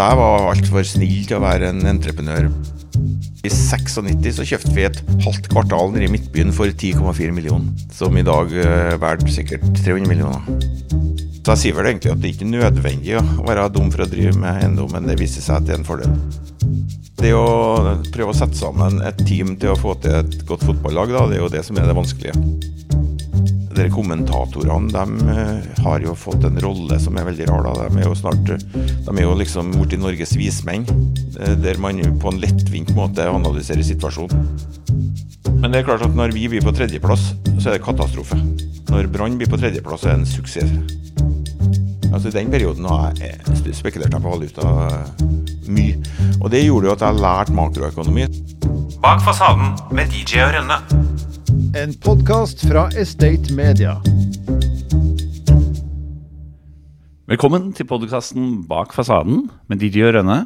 jeg var altfor snill til å være en entreprenør. I 96 så kjøpte vi et halvt kvartal nede i Midtbyen for 10,4 millioner. Som i dag er verdt sikkert 300 millioner. Så jeg sier vel egentlig at det ikke er nødvendig å være dum for å drive med eiendom, men det viser seg at det er en fordel. Det å prøve å sette sammen et team til å få til et godt fotballag, da, det er jo det som er det vanskelige. Dere kommentatorene de eh, har jo fått en rolle som er veldig rar. da. De er jo snart De er jo liksom borti Norges vismenn, eh, der man på en lettvint måte analyserer situasjonen. Men det er klart at når vi blir på tredjeplass, så er det katastrofe. Når Brann blir på tredjeplass, så er det en suksess. Altså I den perioden har jeg eh, spekulert på valuta eh, mye. Og det gjorde jo at jeg lærte makroøkonomi. Bak fasaden med DJ og Rønne. En podkast fra Estate Media. Velkommen til podkasten Bak fasaden med DJ og Rønne.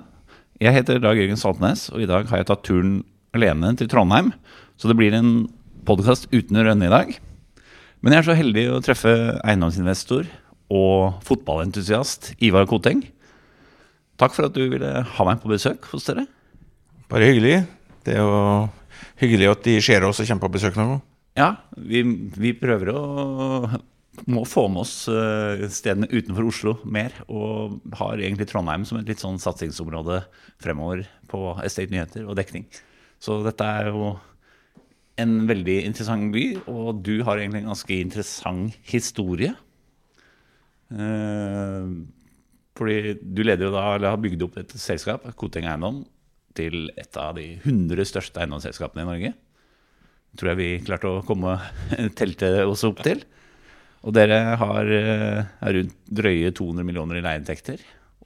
Jeg heter Dag Jørgen Saltnes, og i dag har jeg tatt turen alene til Trondheim. Så det blir en podkast uten Rønne i dag. Men jeg er så heldig å treffe eiendomsinvestor og fotballentusiast Ivar Koteng. Takk for at du ville ha meg på besøk hos dere. Bare hyggelig. Det er jo hyggelig at de ser oss og kommer på besøk noen gang. Ja, vi, vi prøver å må få med oss eh, stedene utenfor Oslo mer, og har egentlig Trondheim som et litt sånn satsingsområde fremover på Estate Nyheter og dekning. Så dette er jo en veldig interessant by, og du har egentlig en ganske interessant historie. Eh, fordi du leder jo da, eller har bygd opp et selskap, Koteng Eiendom, til et av de 100 største eiendomsselskapene i Norge. Tror jeg vi klarte å komme telte oss opp til. Og dere har eh, er rundt drøye 200 millioner i leieinntekter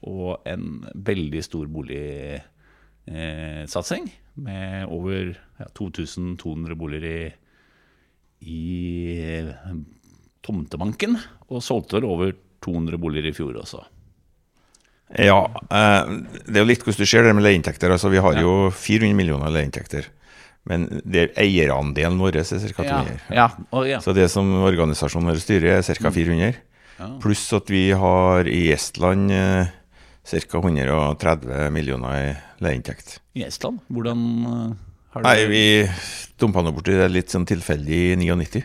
og en veldig stor boligsatsing med over ja, 2200 boliger i, i eh, tomtebanken. Og solgte vel over 200 boliger i fjor også. Ja, eh, det er jo litt hvordan du ser det med leieinntekter. Altså, vi har jo 400 millioner leieinntekter. Men det eierandelen vår er ca. 200. Ja, ja. Så det som organisasjonen vår styrer, er ca. 400. Ja. Pluss at vi har i Estland eh, ca. 130 millioner i leieinntekt. I Estland, hvordan har du Nei, vi dumpa nå borti det litt sånn tilfeldig i 99.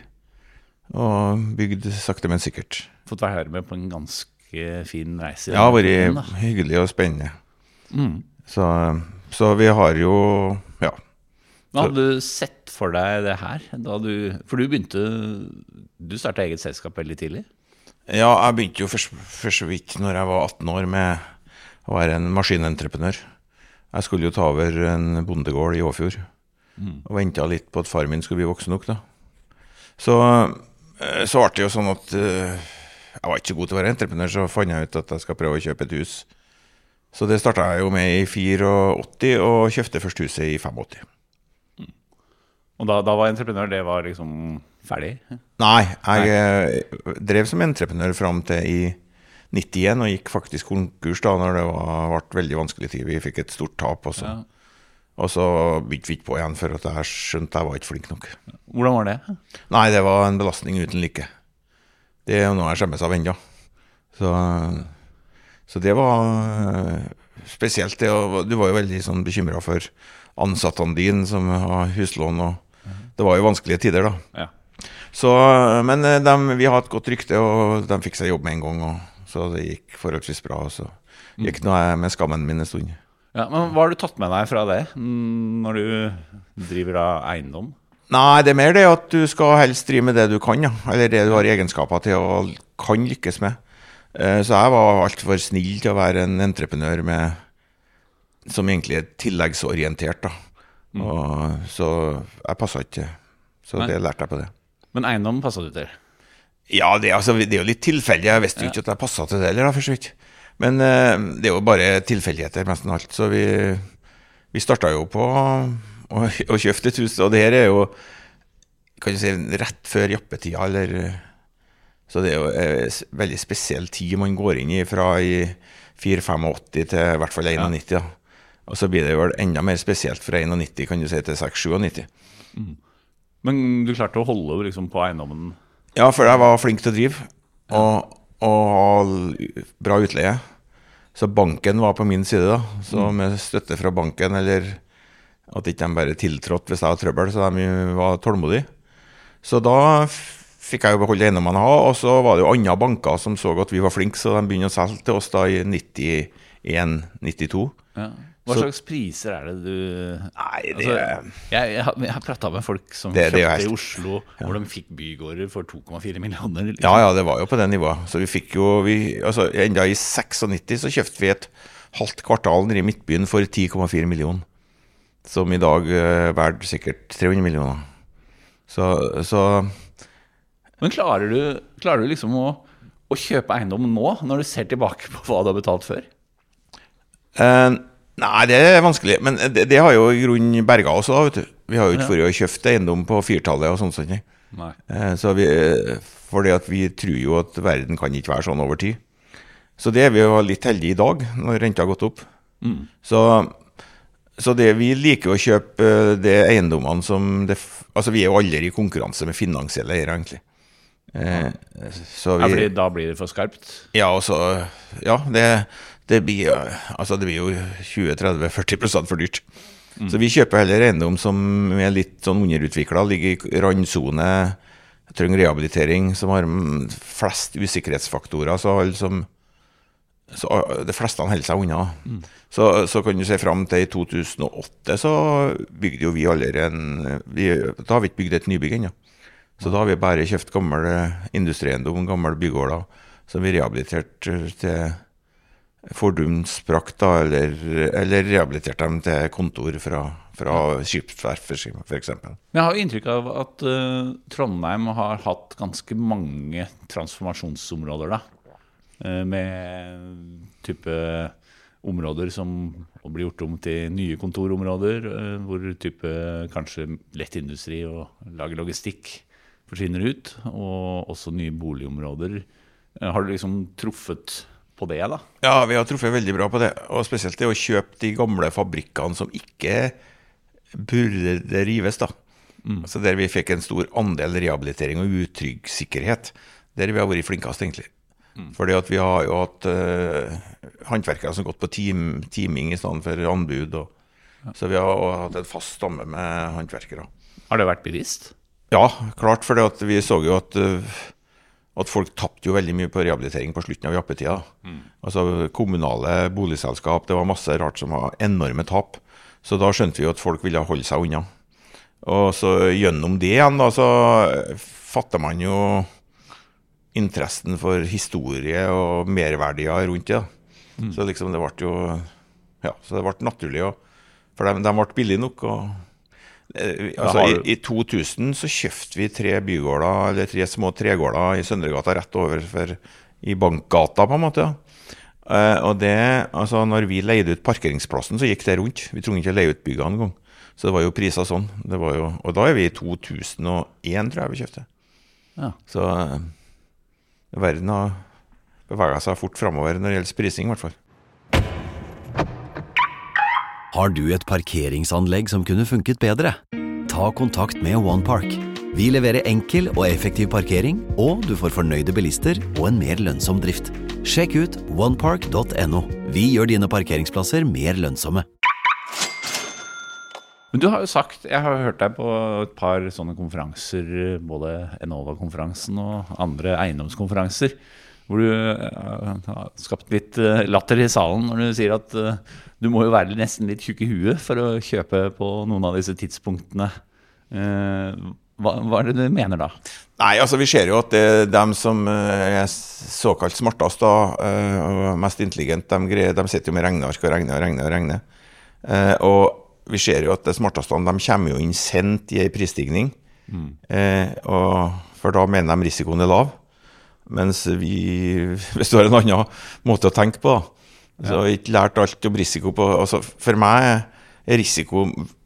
Og bygd sakte, men sikkert. fått være med på en ganske fin reise? Ja, vært hyggelig og spennende. Mm. Så, så vi har jo Ja. Men hadde du sett for deg det her? Da du, for du begynte Du starta eget selskap veldig tidlig? Ja, jeg begynte jo for, for så vidt når jeg var 18 år med å være en maskinentreprenør. Jeg skulle jo ta over en bondegård i Åfjord, og venta litt på at far min skulle bli voksen nok, da. Så, eh, så ble det jo sånn at eh, jeg var ikke så god til å være entreprenør, så fant jeg ut at jeg skal prøve å kjøpe et hus. Så det starta jeg jo med i 84, og kjøpte først huset i 85. Og da, da var entreprenør, det var liksom ferdig? Nei, jeg eh, drev som entreprenør fram til i 91, og gikk faktisk konkurs da når det var, ble veldig vanskelig tid. Vi fikk et stort tap, og så, Ja. og så begynte vi ikke på igjen, for at jeg skjønte jeg var ikke flink nok. Hvordan var det? Nei, det var en belastning uten like. Det er noe jeg skjemmes av ennå. Så, så det var eh, spesielt. Det, og du var jo veldig sånn bekymra for ansattene dine som har huslån, og det var jo vanskelige tider, da. Ja. Så, men de, vi har et godt rykte, og de fikk seg jobb med en gang. Og, så det gikk forholdsvis bra. Og så gikk nå jeg med skammen min en stund. ja. Men hva har du tatt med deg fra det, mm, når du driver av eiendom? Nei, det er mer det at du skal helst drive med det du kan, ja. Eller det du har egenskaper til og kan lykkes med. Eh, Så jeg var altfor snill til å være en entreprenør med, som egentlig er tilleggsorientert, da. Og, så jeg passa ikke. Så Nei. det lærte jeg på det. Men eiendom passa du til? Ja, det, altså, det er jo litt tilfeldig. Jeg visste jo ikke at jeg passa til det heller, for så vidt. Men uh, det er jo bare tilfeldigheter, nesten alt. Så vi, vi starta jo på å, å kjøpe et hus, og det her er jo kan du si, rett før jappetida, eller Så det er jo en veldig spesiell tid man går inn i fra i 84-85 til i hvert fall 91. Ja. Og så blir det vel enda mer spesielt fra 91 kan du si, til 6-97. Men du klarte å holde liksom, på eiendommen? Ja, for jeg var flink til å drive og, og bra utleie. Så banken var på min side, da. Så med støtte fra banken, eller at ikke de bare tiltrådte hvis jeg hadde trøbbel, så de var tålmodige. Så da fikk jeg jo beholde eiendommene jeg hadde, og så var det jo andre banker som så at vi var flinke, så de begynte å selge til oss da i 91-92. Ja. Hva slags priser er det du Nei, det Altså, jeg, jeg, har- jeg har prata med folk som Det- det kjøpte i Oslo, Oslo, hvor de fikk bygårder for 2,4 millioner. Liksom. Ja, ja, det var jo på det nivået. Så vi fikk jo vi, altså, Enda i 96 så kjøpte vi et halvt kvartal nede i Midtbyen for 10,4 millioner. Som i dag er verdt sikkert 300 millioner. Så, så Men klarer du, klarer du liksom å, å kjøpe eiendom nå, når du ser tilbake på hva du har betalt før? eh, Nei, det er vanskelig. Men det, det har jo i grunnen berga oss, da, vet du. Vi har jo ikke vært og kjøpt eiendom på firtallet og sånt. sånt. Nei. Eh, Så vi, fordi at vi tror jo at verden kan ikke være sånn over tid. Så det er vi jo litt heldige i dag, når renta har gått opp. Så, så det vi liker å kjøpe de er eiendommene som det, Altså vi er jo aldri i konkurranse med finansielle eiere, egentlig. Eh, så Ja, fordi da blir det for skarpt? ja, og så Ja, det, det blir eh, Altså det blir jo 20-30-40 for dyrt. Så vi kjøper heller eiendom som er litt sånn underutvikla, ligger i randsone, trenger rehabilitering, som har mm, flest usikkerhetsfaktorer. Så som så ah, De fleste holder seg unna. Så, så kan du se fram til i 2008 så bygde jo vi aldri en vi, Da har vi ikke bygd et nybygg ennå. Så da har vi bare kjøpt gammel eh, industrieiendom, gamle bygårder, som vi rehabiliterte til fordumsprakt, da, eller, eller rehabiliterte dem til kontor fra, fra skipsverft, f.eks. Men jeg har jo inntrykk av at uh, Trondheim har hatt ganske mange transformasjonsområder, da. Uh, med type områder som blir gjort om til nye kontorområder, uh, hvor type kanskje lettindustri og lager logistikk forsvinner ut, og også nye boligområder. Har du liksom truffet på det, da? Ja, vi har truffet veldig bra på det. Og spesielt det å kjøpe de gamle fabrikkene som ikke burde rives, da. Altså Der vi fikk en stor andel rehabilitering og utrygg sikkerhet. Der vi har vært flinkest, egentlig. Fordi at vi har jo hatt uh, håndverkere som har gått på team, teaming i stedet for anbud. Og, så vi har hatt en fast stamme med håndverkere. Har det vært bevisst? Ja, klart, for vi så jo at, uh, at folk tapte jo veldig mye på rehabilitering på slutten av jappetida. Altså kommunale boligselskap, det var masse rart som var enorme tap. Så da skjønte vi jo at folk ville holde seg unna. Og så gjennom det igjen, da, så fatter man jo interessen for historie og merverdier rundt det. Mm. Så liksom det ble jo Ja, så det ble naturlig Og, For de, de ble billige nok. og altså, har i, I 2000 så kjøpte vi tre bygårder, eller tre små tregårder i Søndregata rett over for, i Bankgata, på en måte. ja. Eh, og det, altså når vi leide ut parkeringsplassen, så gikk det rundt. Vi trengte ikke å leie ut byggene engang. Så det var jo priser sånn. Det var jo, og da er vi i 2001, tror jeg vi kjøpte. Ja. Så eh, verden har bevega seg fort framover når det gjelder prising, i hvert fall. Har du et parkeringsanlegg som kunne funket bedre? Ta kontakt med OnePark. Vi leverer enkel og effektiv parkering, og du får fornøyde bilister og en mer lønnsom drift. Sjekk ut onepark.no. Vi gjør dine parkeringsplasser mer lønnsomme. Men du har jo sagt, jeg har hørt deg på et par sånne konferanser, både Enova-konferansen og andre eiendomskonferanser, hvor du eh, har skapt litt eh, latter i salen når du sier at eh, du må jo være nesten litt tjukk i huet for å kjøpe på noen av disse tidspunktene. Hva, hva er det du mener da? Nei, altså vi ser jo at det, dem som er såkalt smartest da, og mest intelligent, de, de sitter jo med regneark og regner og regner og regner. Og vi ser jo at det smarteste de kommer jo inn sent i ei prisstigning. Mm. og, for da mener de risikoen er lav. Mens vi, hvis du har en annen måte å tenke på, da, så har vi ikke lært alt om risiko på altså For meg er risiko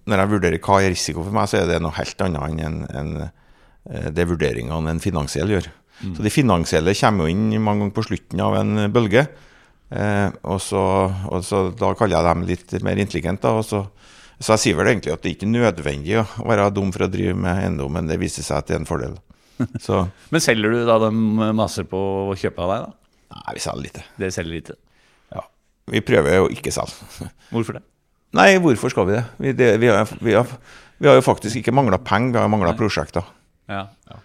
Når jeg vurderer hva er risiko for meg, så er det noe helt annet enn en, en, det vurderingene en finansiell gjør. Så de finansielle kommer jo inn mange ganger på slutten av en bølge. Eh, og, så, og så Da kaller jeg dem litt mer intelligente. Og så, så jeg sier vel egentlig at det ikke er nødvendig å være dum for å drive med eiendom, men det viser seg at det er en fordel. Så Men selger du da de maser på å kjøpe av deg, da? nei, vi selger lite. Det selger lite. Ja. vi prøver å ikke selge. Hvorfor det? Nei, hvorfor skal vi det? Vi, det, vi, har, vi, har, vi har jo faktisk ikke mangla penger, vi har mangla prosjekter. Ja, ja.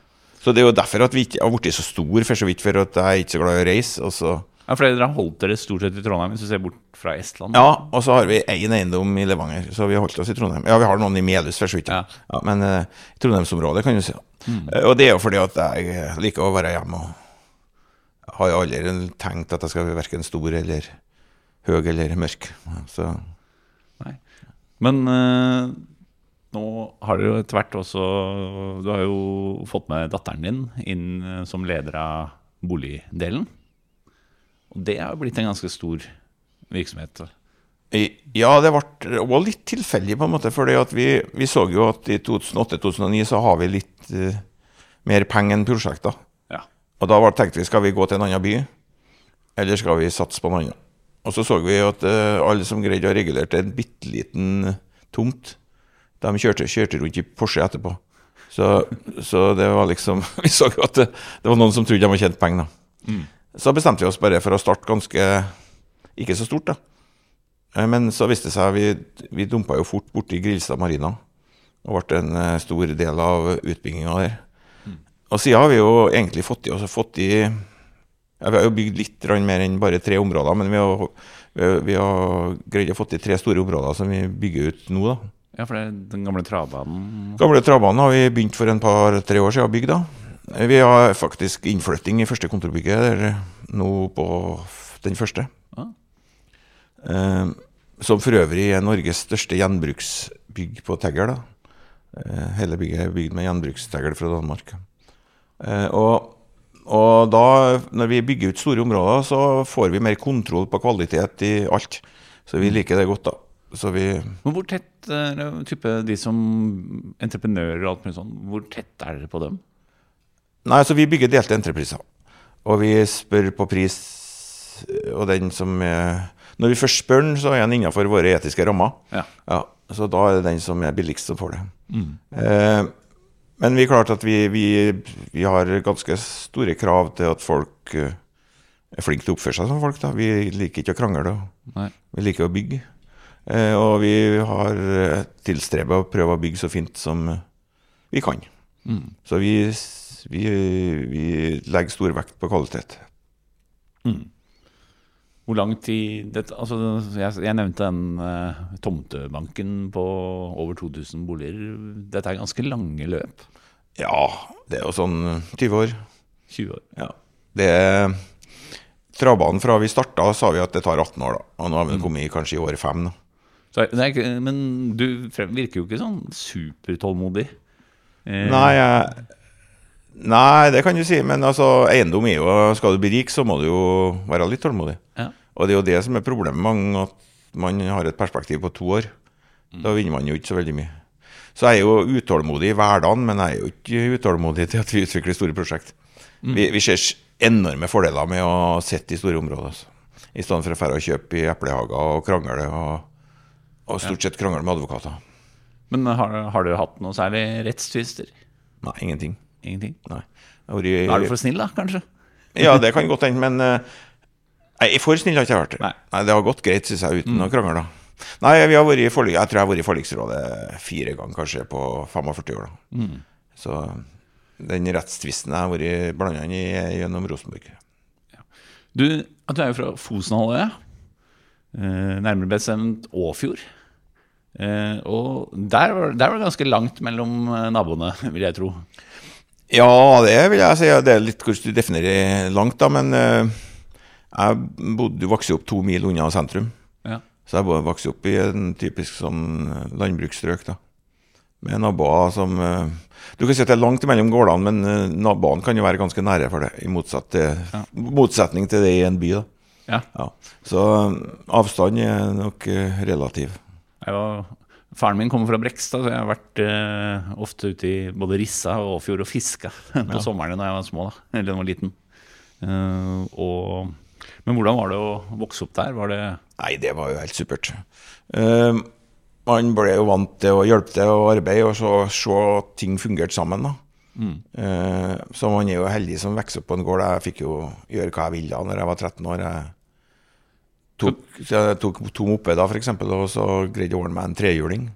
Så det er jo derfor at vi ikke har blitt så stor, for så vidt for at jeg er ikke så glad i å reise. Og så, ja for dere har holdt dere stort sett i Trondheim, hvis du ser bort fra Estland. ja, og så har vi én eiendom i Levanger, så vi har holdt oss i Trondheim. Ja, vi har noen i Melhus, for så vidt. Ja. Ja, men uh, Trondheimsområdet, kan du si. Eh, og det er jo fordi at jeg eh, liker å være hjemme. og har jo aldri tenkt at jeg skal være verken stor eller høy eller mørk. Så Nei. Men uh nå har dere jo etter hvert også Du har jo fått med datteren din inn som leder av boligdelen. Og det har blitt en ganske stor virksomhet. Ja, det ble også litt tilfeldig, på en måte. For vi, vi så jo at i 2008-2009 så har vi litt uh, mer penger enn prosjekter. Ja. Og da tenkte vi skal vi gå til en annen by, eller skal vi satse på noe annet. Og så så vi at uh, alle som greide å regulere til en bitte liten tomt, de kjørte, kjørte rundt i Porsche etterpå. Så, så det var liksom Vi så jo at det, det var noen som trodde de hadde tjent penger. da. Så bestemte vi oss bare for å starte ganske ikke så stort, da. Eh, Men så viste det seg vi, vi dumpa jo fort borti Grilstad Marina. Og ble en eh, stor del av utbygginga der. Og siden har vi jo egentlig fått i, oss fått i ja, Vi har jo bygd litt mer enn bare tre områder, men vi har, vi har, vi har greid å få i tre store områder som vi bygger ut nå. da. ja, for det er den gamle travbanen Gamle travbanen har vi begynt for en par-tre år siden å bygge. da. Vi har faktisk innflytting i første kontorbygget nå på den første. Ja. Eh, som for øvrig er Norges største gjenbruksbygg på tegl. Eh, hele bygget er bygd med gjenbrukstegl fra Danmark. Eh, og, og da, når vi bygger ut store områder, så får vi mer kontroll på kvalitet i alt. Så vi liker det godt, da. Så vi Men hvor tett er type de som entreprenører og alt mulig sånn, hvor tett er dere på dem? Nei, altså vi bygger delte entrepriser. Og vi spør på pris, og den som er Når vi først spør den, så er den innenfor våre etiske rammer. Ja. Så da er det den som er billigst, som får det. Eh, men vi er klart at vi, vi, vi har ganske store krav til at folk eh, er flinke til å oppføre seg som folk. da. Vi liker ikke å krangle, Nei. vi liker å bygge. Eh, og vi har eh, tilstrebet å prøve å bygge så fint som eh, vi kan. Så vi, vi, vi legger stor vekt på kvalitet. Hvor lang tid dette, altså, jeg, jeg nevnte den eh, tomtebanken på over 2000 boliger. Dette er ganske lange løp. Ja, det er jo sånn eh, 20 år. 20 år. Ja. Det er Travbanen fra vi starta, sa vi at det tar 18 år, da. Og nå har vi kommet i kanskje i år fem. Så, er men du virker jo ikke sånn supertålmodig. Eh, Nei, jeg, nei, det kan du si, men altså, eiendom er jo Skal du bli rik, så må du jo være litt tålmodig. Ja. Og det er jo det som er problemet med mange, at man har et perspektiv på to år. Da vinner man jo ikke så veldig mye. Så jeg er jo utålmodig i hverdagen, men jeg er jo ikke utålmodig til at vi utvikler store prosjekt. Vi, vi ser enorme fordeler med å sitte i store områder. Altså. I stedet for å fære og kjøpe i eplehager og krangle, og, og stort sett krangle med advokater. Men har, har du hatt noe særlig rettstvister? Nei, ingenting. Ingenting? Nei. Jeg har vært- er du for snill, da, kanskje? Ja, det kan godt hende, men eh, Nei, for snill har ikke vært. Nei. Nei, Det har gått greit, syns jeg, uten å krangle. Nei, vi har vært i forlik, Jeg tror jeg har vært i forliksrådet fire ganger, kanskje, på 45 år. da. Så den rettstvisten jeg har vært blanda inn i, gjennom Rosenborg. Du, du er jo fra Fosenhalvøya, eh, nærmere bestemt Åfjord. Eh, og der, var- der var det ganske langt mellom eh, naboene, vil jeg tro. Ja, det vil jeg si. Det er litt hvordan du definerer langt, da. Men eh, jeg bodde, vokste opp to mil unna sentrum. Ja. Så jeg vokste opp i en typisk sånn eh, landbruksstrøk, da. Med naboer som eh, Du kan si at det er langt mellom gårdene, men naboene kan jo være ganske nære for det. I motsatt ja. motsetning til det i en by, da. Ja. Ja. Så eh, avstand er nok relativ. Jeg var, faren min kommer fra Brekstad, så jeg har vært eh, ofte ute i både Rissa og Åfjord og fiska på sommerne da jeg var små, da, eller da jeg var liten. Uh, og, men hvordan var det å vokse opp der? Var det Nei, det var jo helt supert. Uh, man ble jo vant til å hjelpe til å arbeide og så se at ting fungerte sammen. da. Eh, så man er jo heldig som vokser opp på en gård. Jeg fikk jo gjøre hva jeg ville da når jeg var 13 år. Jeg, tok, jeg tok to mopeder, eksempel, og så greide jeg å ordne meg en trehjuling.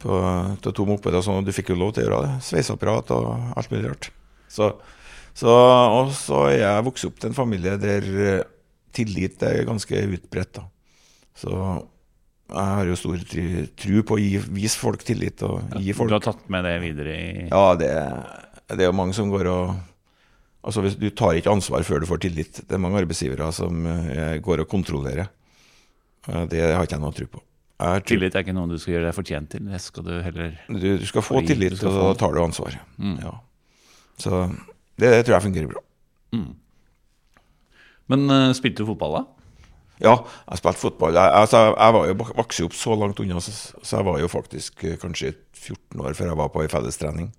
På, til to mopeder, sånn, du fikk jo lov til å gjøre det. Sveiseapparat og alt mulig rart. Så, så, og så er jeg vokst opp til en familie der eh, tillit er ganske utbredt. da. Så jeg har jo stor tru på å gi, vise folk tillit og gi folk. Du har tatt med det videre i Ja, det, det er jo mange som går og Altså, hvis Du tar ikke ansvar før du får tillit. Det er mange arbeidsgivere som eh, går og kontrollerer. Eh, Det har ikke jeg noe tro på. Er Tillit er ikke noe du skal gjøre deg fortjent til. Det skal du heller Du, du skal få tillit, skal og da tar du ansvar. Mm. Ja. Så det, det tror jeg fungerer bra. Men uh, spilte du fotball, da? Ja, jeg spilte fotball. Jeg, altså, jeg var jo vokste opp så langt unna, så, så jeg var jo faktisk kanskje 14 år før jeg var på ei fellestrening.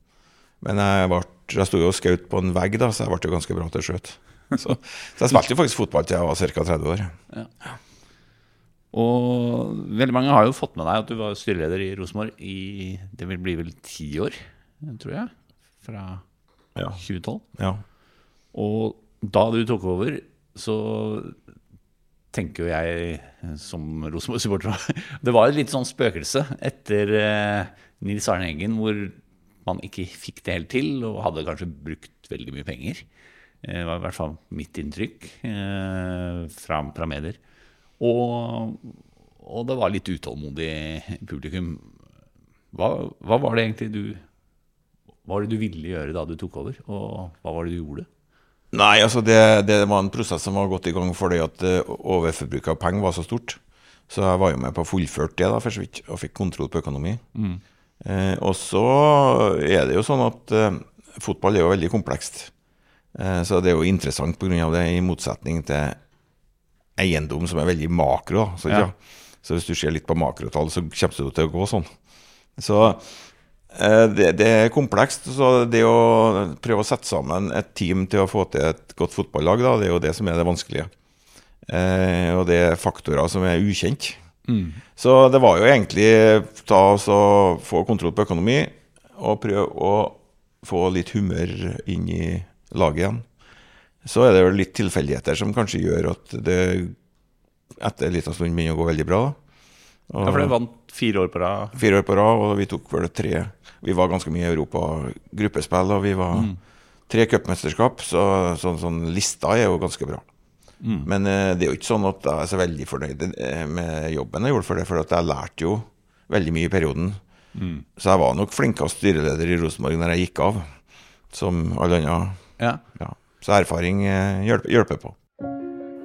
Men jeg, ble, jeg sto jo og skjøt på en vegg, da, så jeg ble jo ganske bra til å skjøte. Så, så jeg spilte jo faktisk fotball til jeg var ca. 30 år. Og veldig mange har jo fått med deg at du var styreleder i Rosenborg i Det vil bli vel ti år, tror jeg. Fra Ja. 2012. ja. Og da du tok over, så tenker jo jeg som Rosenborg-supporter Det var et litt sånn spøkelse etter eh, Nils Arne Eggen, hvor man ikke fikk det helt til, og hadde kanskje brukt veldig mye penger. Eh, Det var i hvert fall mitt inntrykk eh, fra, fra medier. Og, og det var litt utålmodig publikum. Hva, hva var det egentlig du Hva var det du ville gjøre da du tok over, og hva var det du gjorde? Nei, altså det, det var en prosess som var godt i gang fordi at eh, overforbruket av penger var så stort. Så jeg var jo med på å fullføre det da, for så vidt, og fikk kontroll på økonomi. Eh, og så er det jo sånn at eh, fotball er jo veldig komplekst. Eh, så det er jo interessant pga. det, i motsetning til eiendom som er veldig makro. Så, Ja. ja. så hvis du ser litt på makrotall, så kommer det til å gå sånn. Så Eh, Det, det er komplekst. så Det å prøve å sette sammen et team til å få til et godt fotballag, da, det er jo det som er det vanskelige. Eh, og det er faktorer som er ukjent. Så det var jo egentlig ta oss og få kontroll på økonomi og prøve å få litt humør inn i laget igjen. Så er det jo litt tilfeldigheter som kanskje gjør at det etter en liten stund begynner å gå veldig bra. Og- Ja, for dere vant fire år på rad. fire år på rad, og vi tok vel tre Vi var ganske mye i Europa gruppespill, og vi var tre cupmesterskap, så sånn, sånn lista er jo ganske bra. Men eh, det er jo ikke sånn at jeg er så veldig fornøyd eh, med jobben jeg gjorde for det, for at jeg lærte jo veldig mye i perioden. Så jeg var nok flinkest styreleder i Rosenborg når jeg gikk av, som alle andre. Ja. Ja. Så erfaring eh, hjelper, hjelper på.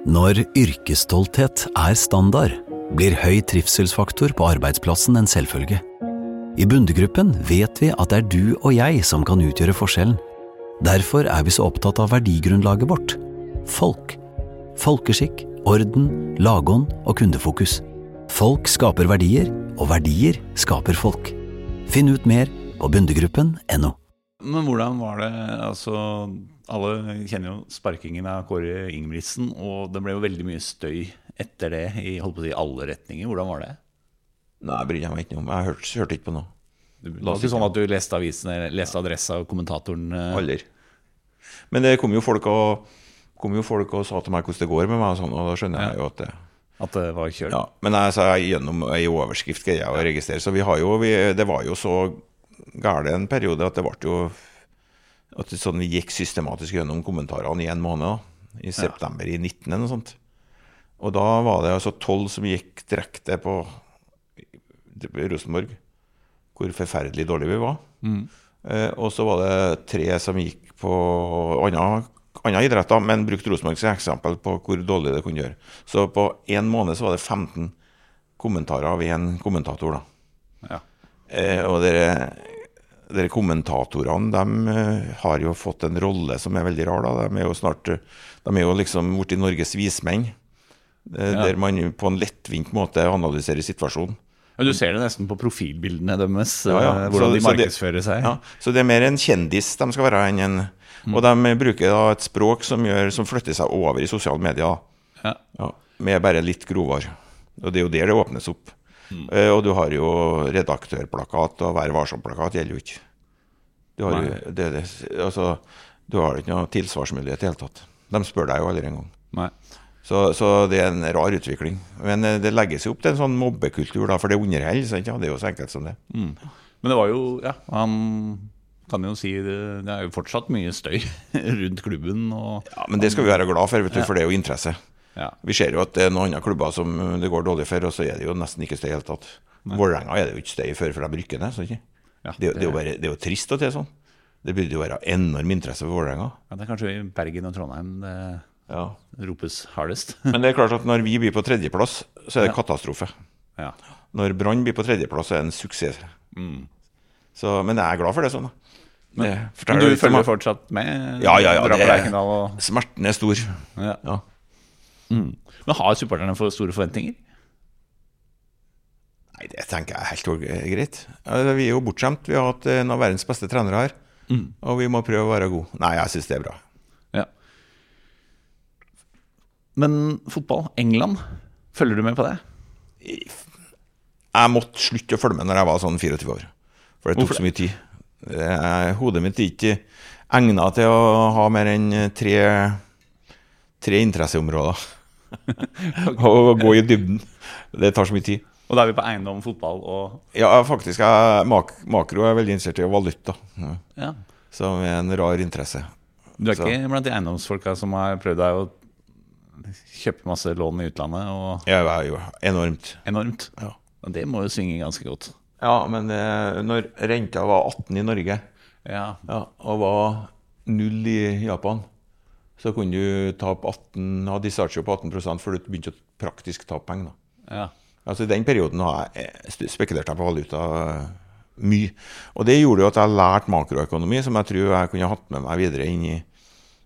Når yrkesstolthet er standard, blir høy trivselsfaktor på arbeidsplassen en selvfølge. I Bundegruppen vet vi at det er du og jeg som kan utgjøre forskjellen. Derfor er vi så opptatt av verdigrunnlaget vårt – folk. Folkeskikk, orden, lagånd og kundefokus. Folk skaper verdier, og verdier skaper folk. Finn ut mer på bundegruppen.no. Men hvordan var det altså, Alle kjenner jo sparkingen av Kåre Ingebrigtsen, og det ble jo veldig mye støy etter det i holdt på å si, alle retninger. Hvordan var det? Nei, jeg bryr meg ikke om. Jeg hørte, hørte ikke på noe. Det var ikke sånn at du leste avisene, leste Adressa og kommentatoren eh, Aldri. Men det kom jo folk og, kom jo folk og sa til meg hvordan det går med meg, og sånn, og da skjønner Ja. jeg jo at det At det var kjølt? ja. Men jeg sa gjennom ei overskrift greier jeg å registrere, så vi har jo vi, Det var jo så gæle en periode at det ble jo at det, sånn, Vi gikk systematisk gjennom kommentarene i en måned, da, i september i 19 eller noe sånt. Og da var det altså tolv som gikk direkte på Rosenborg, hvor forferdelig dårlig vi var. Eh, og så var det tre som gikk på andre, andre idretter, men brukte Rosenborg som eksempel på hvor dårlig det kunne gjøre. Så på én måned så var det 15 kommentarer av én kommentator. da. Ja. Eh, og dere, dere kommentatorene de eh, har jo fått en rolle som er veldig rar. da. De er jo snart De er jo liksom blitt Norges vismenn. Eh, Ja. Der man på en lettvint måte analyserer situasjonen. Ja, Du ser det nesten på profilbildene deres, Ja, eh, hvordan Så- de så det- markedsfører seg. Ja, så det er mer en kjendis de skal være enn en Og de bruker da et språk som, gjør, som flytter seg over i sosiale medier. Ja. Ja, med bare litt grovere. Og det er jo der det åpnes opp. Eh, og du har jo redaktørplakat og Vær varsom-plakat gjelder jo ikke. Du har, jo, det, det, altså, du har ikke noe tilsvarsmulighet i det hele tatt. De spør deg jo aldri engang. Så, så det er en rar utvikling. Men eh, det legges jo opp til en sånn mobbekultur, da, for det underholder. Ja, det er jo så enkelt som det. Men det var jo Ja, han kan jo si det, det er jo fortsatt mye støy rundt klubben og Ja, Men det skal vi være glad for, vet du, for det er jo interesse. Ja. Vi ser jo at det er noen andre klubber som det går dårlig for, og så er det jo nesten ikke støy i det hele tatt. Vålerenga er det jo ikke støy før, for de rykker ned. Ja, det, det, er jo bare, det er jo trist at det er sånn. Det burde jo være enorm interesse for Vålerenga. Ja, det er kanskje i Bergen og Trondheim det Ja. ropes hardest. Men det er klart at når vi blir på tredjeplass, så er det katastrofe. ja. Når Brann blir på tredjeplass, så er det en suksess. Så, men jeg er glad for det sånn. da. Det Men du følger at fortsatt med? Ja, ja, ja, det- og Smerten er stor. ja. Ja. Men har supporterne for store forventninger? Nei, det tenker jeg er helt greit. Vi er jo bortskjemt. Vi har hatt en av verdens beste trenere her. Og vi må prøve å være gode. Nei, jeg syns det er bra. Ja. Men fotball, England, følger du med på det? Jeg måtte slutte å følge med når jeg var sånn 24 år. For det tok Hvorfor så mye tid. Det er, hodet mitt er ikke egna til å ha mer enn tre, tre interesseområder. Og gå i dybden. Det tar så mye tid. Og da er vi på eiendom, fotball og Ja, faktisk, jeg, mak makro er veldig interessert i valuta. Ja. Ja. Som er en rar interesse. Du er Så- ikke blant de eiendomsfolka som har prøvd deg å kjøpe masse lån i utlandet og er jo enormt. enormt? Ja. Og det må jo svinge ganske godt. Ja, men eh, når renta var 18 i Norge Ja. ja, og var null i Japan, så kunne du tape 18, ha discharge på 18 før du begynte å praktisk tape penger. ja. Altså I den perioden har jeg eh, spekulert jeg på valuta eh, mye. Og det gjorde jo at jeg lærte makroøkonomi, som jeg tror jeg kunne hatt med meg videre inn i,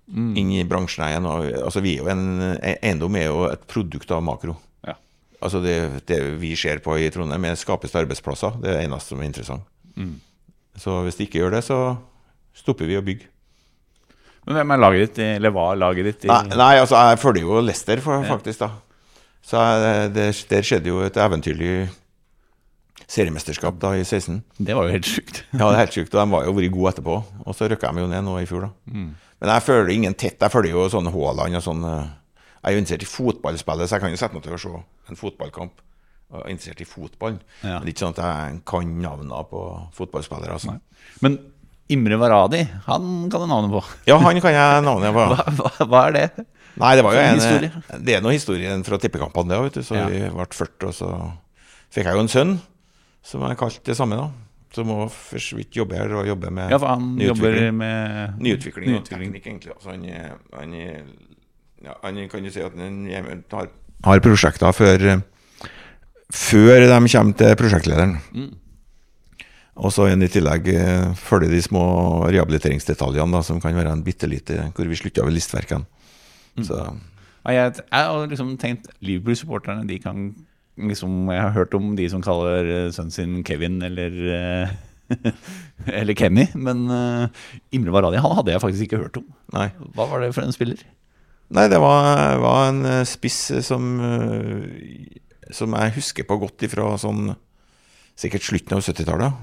inn i bransjen. Altså vi er jo en, Eiendom er jo et produkt av makro. Ja. Altså det, det vi ser på i Trondheim, er skapes arbeidsplasser. Det er det eneste som er interessant. Så hvis de ikke gjør det, så stopper vi å bygge. Men hvem er laget ditt, i- eller er laget ditt? i Nei, nei, altså jeg følger jo Lester, for, faktisk. da Så jeg, det, Der skjedde jo et eventyrlig seriemesterskap da i 16. Det var jo helt sjukt. Ja, det er helt sjukt. Og de var jo vært gode etterpå. Og så røkka de jo ned nå i fjor, da. Men jeg føler ingen tett. Jeg følger jo sånne Haaland og sånn eh, Jeg er jo interessert i fotballspillet, så jeg kan jo sette meg til å se en fotballkamp. Og jeg er interessert i fotball. Ja. Men det er ikke sånn at jeg kan navnene på fotballspillere. Altså. Men Imre Varadi, han kan du navnet på. Ja, han kan jeg navnet på. Hva, hva, hva er det? Nei, det var jo en. Det er noe historien fra tippekampene, det òg, vet du. Så Ja. vi ble 40, og så fikk jeg jo en sønn som jeg kalte det samme, da. Som må for så vidt jobbe her og jobbe med Ja, for han jobber med Nyutvikling og Nyutvikling. teknikk, egentlig. Altså, han, han, ja, han kan jo si at han har, har prosjekter før eh, Før de kommer til prosjektlederen. Og så i tillegg eh, følger de små rehabiliteringsdetaljene, da, som kan være en bitte lite Hvor vi slutta ved listverkene. Så Ja, jeg, jeg har liksom tenkt Liverpool-supporterne De kan liksom Jeg har hørt om de som kaller eh, sønnen sin Kevin eller Eller Kenny, men uh, Imre Varadi han hadde jeg faktisk ikke hørt om. nei. Hva var det for en spiller? Nei, det var, var en eh, spiss som eh, Som jeg husker på godt ifra sånn Sikkert slutten av 70-tallet.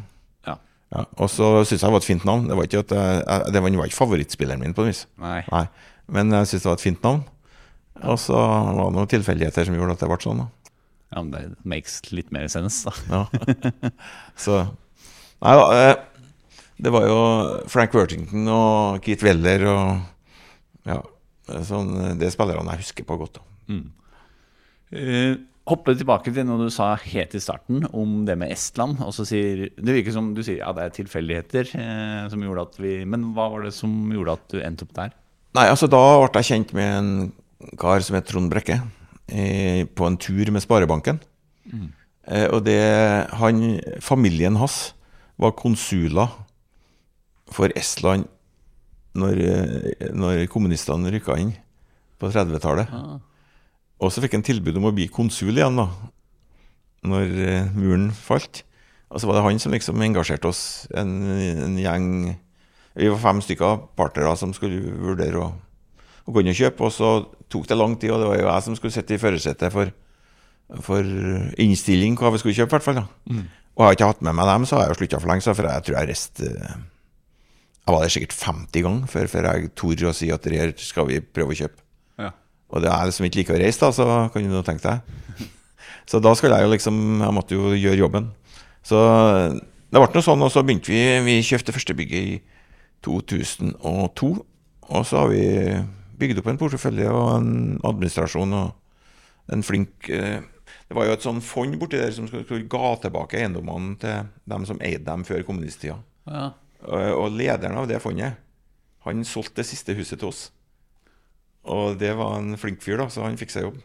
Ja. Ja, og så syns jeg det var et fint navn. Det var ikke, at jeg, det var, det var ikke favorittspilleren min, på en vis. Nei. Nei. Men jeg syns det var et fint navn. Og så var det noen tilfeldigheter som gjorde at det ble sånn. Da. Ja, men det makes litt mer sense, da. Ja. så Nei da. eh, Det var jo Frank Worthington og Keith Weller og Ja. Sånn, det er spillerne jeg husker på godt. Da. Eh, hoppe tilbake til noe du sa helt i starten om det med Estland. Og så sier, det virker som du sier ja, det er tilfeldigheter eh, som gjorde at vi Men hva var det som gjorde at du endte opp der? Nei, altså Da ble jeg kjent med en kar som het Trond Brekke, eh, på en tur med Sparebanken. Eh, og det han, Familien hans var konsuler for Estland når, eh, når kommunistene rykka inn på 30-tallet. Og så fikk han tilbud om å bli konsul igjen, da når eh, muren falt. Og så var det han som liksom engasjerte oss, en, en gjeng Vi var fem stykker partnere som skulle vurdere å, å gå inn og kjøpe. Og så tok det lang tid, og det var jo jeg som skulle sitte i førersetet for, for innstilling hva vi skulle kjøpe, i hvert fall. da. Og jeg har ikke hatt med meg dem, så har jeg jo slutta for lenge, så for jeg tror jeg reiste eh, Jeg var der sikkert 50 ganger før, før jeg torde å si at det her skal vi prøve å kjøpe. Ja. Og det er liksom ikke liker å reise, da, så kan du nå tenke deg. Så da skulle jeg jo liksom Jeg måtte jo gjøre jobben. Så det ble noe sånn, og så begynte vi Vi kjøpte første bygget i 2002. Og så har vi bygd opp en portefølje og en administrasjon og en flink eh, Det var jo et sånn fond borti der som skulle ga tilbake eiendommene til dem som eide dem før kommunisttida. Ja. Og, og lederen av det fondet, han solgte det siste huset til oss. Og det var en flink fyr, da, så han fikk seg jobb.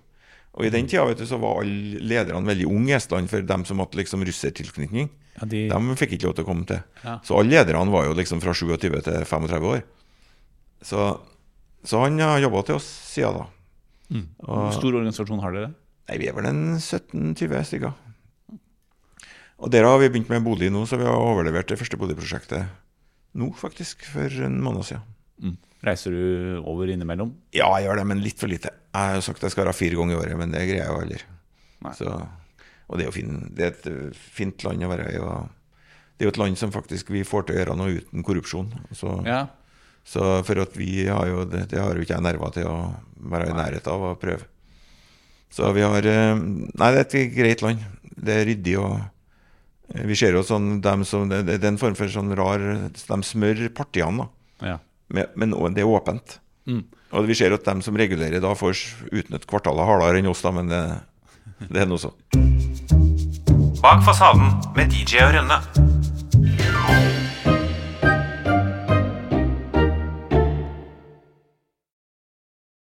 Og i den tida vet du, så var alle lederne veldig unge i Estland, for dem som hadde liksom russertilknytning. Ja, de, De fikk ikke lov til å komme til. Ja. Så alle lederne var jo liksom fra 27 til 35 år. Så, så han har jobba til oss siden da. Hvor stor organisasjon har dere? Nei, vi er vel en 17-20 stykker. Og der har vi begynt med bolig nå, så vi har overlevert det første boligprosjektet nå, faktisk, for en måned siden. Mm. Reiser du over innimellom? Ja, jeg gjør det, men litt for lite. Jeg har jo sagt jeg skal ha fire ganger i året, men det greier jeg jo aldri. Så, og det er fin, det er et uh, fint land å være i. Det er jo et land som faktisk vi får til å gjøre noe uten korrupsjon. Så, Ja. så for at vi har jo det, det har jo ikke jeg nerver til å være i nærheten av å prøve. Så vi har eh, Nei, det er et greit land. Det er ryddig og eh, Vi ser jo sånn dem som, det, er en form for sånn rar De smører partiene, da. ja. Men, men det er åpent. Mm. Og vi ser at dem som regulerer da, får utnytte kvartalet hardere enn oss, da, men det, det er nå så. Bak fasaden med DJ og Rønne.